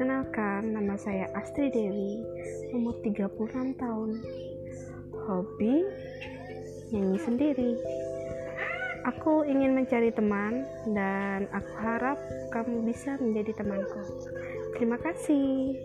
Perkenalkan, nama saya Astri Dewi, umur 36 tahun. Hobi nyanyi sendiri. Aku ingin mencari teman dan aku harap kamu bisa menjadi temanku. Terima kasih.